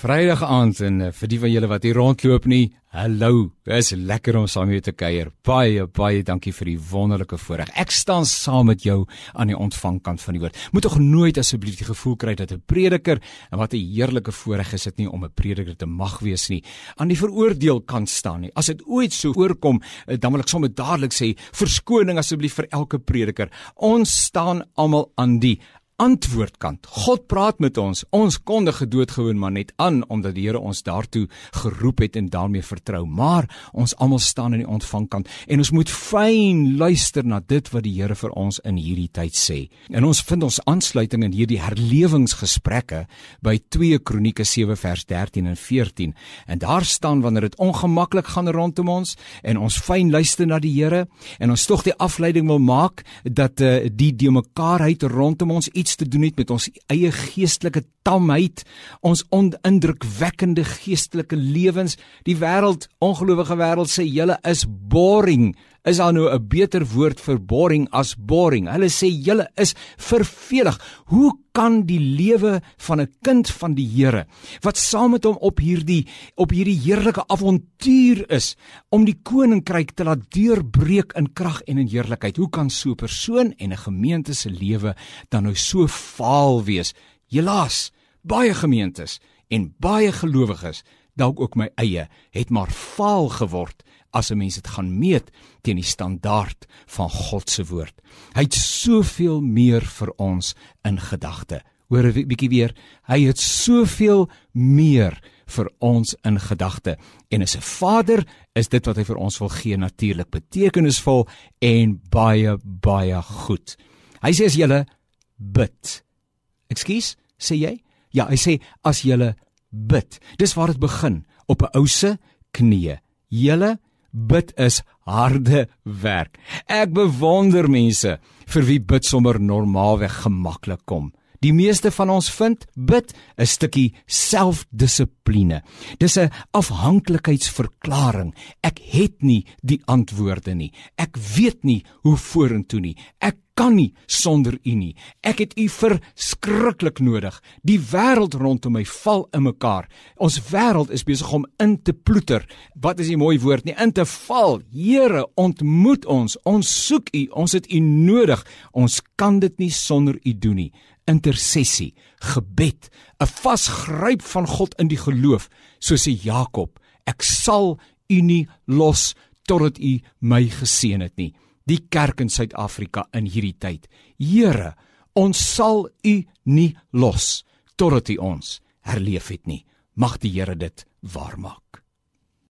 Vrydag aand en uh, vir die van julle wat hier rondloop nie, hallo. Dit is lekker om saam met jou te kuier. Baie baie dankie vir die wonderlike voorreg. Ek staan saam met jou aan die ontvangkant van die woord. Moet tog nooit asseblief die gevoel kry dat 'n prediker en wat 'n heerlike voorreg is dit nie om 'n prediker te mag wees nie, aan die veroordeel kan staan nie. As dit ooit so voorkom, uh, dan wil ek sommer dadelik sê, verskoning asseblief vir elke prediker. Ons staan almal aan die antwoordkant. God praat met ons. Ons konde gedoodgewoon maar net aan omdat die Here ons daartoe geroep het en daarmee vertrou. Maar ons almal staan aan die ontvangkant en ons moet fyn luister na dit wat die Here vir ons in hierdie tyd sê. En ons vind ons aansluiting in hierdie herlewingsgesprekke by 2 Kronieke 7 vers 13 en 14. En daar staan wanneer dit ongemaklik gaan rondom ons en ons fyn luister na die Here en ons tog die afleiding wil maak dat uh, die die mekaarheid rondom ons iets iets te doen het met ons eie geestelike tamheid, ons onindrukwekkende geestelike lewens. Die wêreld, ongelowige wêreld sê julle is boring. Is daar nou 'n beter woord vir boring as boring? Hulle sê julle is vervelig. Hoe kan die lewe van 'n kind van die Here wat saam met hom op hierdie op hierdie heerlike avontuur is om die koninkryk te laat deurbreek in krag en in heerlikheid? Hoe kan so 'n persoon en 'n gemeente se lewe dan nou so vaal wees? Helaas, baie gemeentes en baie gelowiges, dalk ook my eie, het maar vaal geword as 'n mens dit gaan meet teen die standaard van God se woord. Hy het soveel meer vir ons in gedagte. Hoor 'n bietjie weer, hy het soveel meer vir ons in gedagte. En as 'n Vader is dit wat hy vir ons wil gee natuurlik betekenisvol en baie baie goed. Hy sê as jy bid. Ekskuus, sê jy? Ja, hy sê as jy bid. Dis waar dit begin op 'n ou se knieë. Julle Bid is harde werk. Ek bewonder mense vir wie bid sommer normaalweg gemaklik kom. Die meeste van ons vind bid 'n stukkie selfdissipline. Dis 'n afhanklikheidsverklaring. Ek het nie die antwoorde nie. Ek weet nie hoe vorentoe nie. Ek kan nie sonder u nie. Ek het u verskriklik nodig. Die wêreld rondom my val in mekaar. Ons wêreld is besig om in te ploeter. Wat is die mooi woord nie? In te val. Here, ontmoet ons. Ons soek u. Ons het u nodig. Ons kan dit nie sonder u doen nie. Intersessie, gebed, 'n vasgryp van God in die geloof, soos sê Jakob, ek sal u nie los totdat u my geseën het nie die kerk in Suid-Afrika in hierdie tyd. Here, ons sal U nie los totdat U ons herleef het nie. Mag die Here dit waarmaak.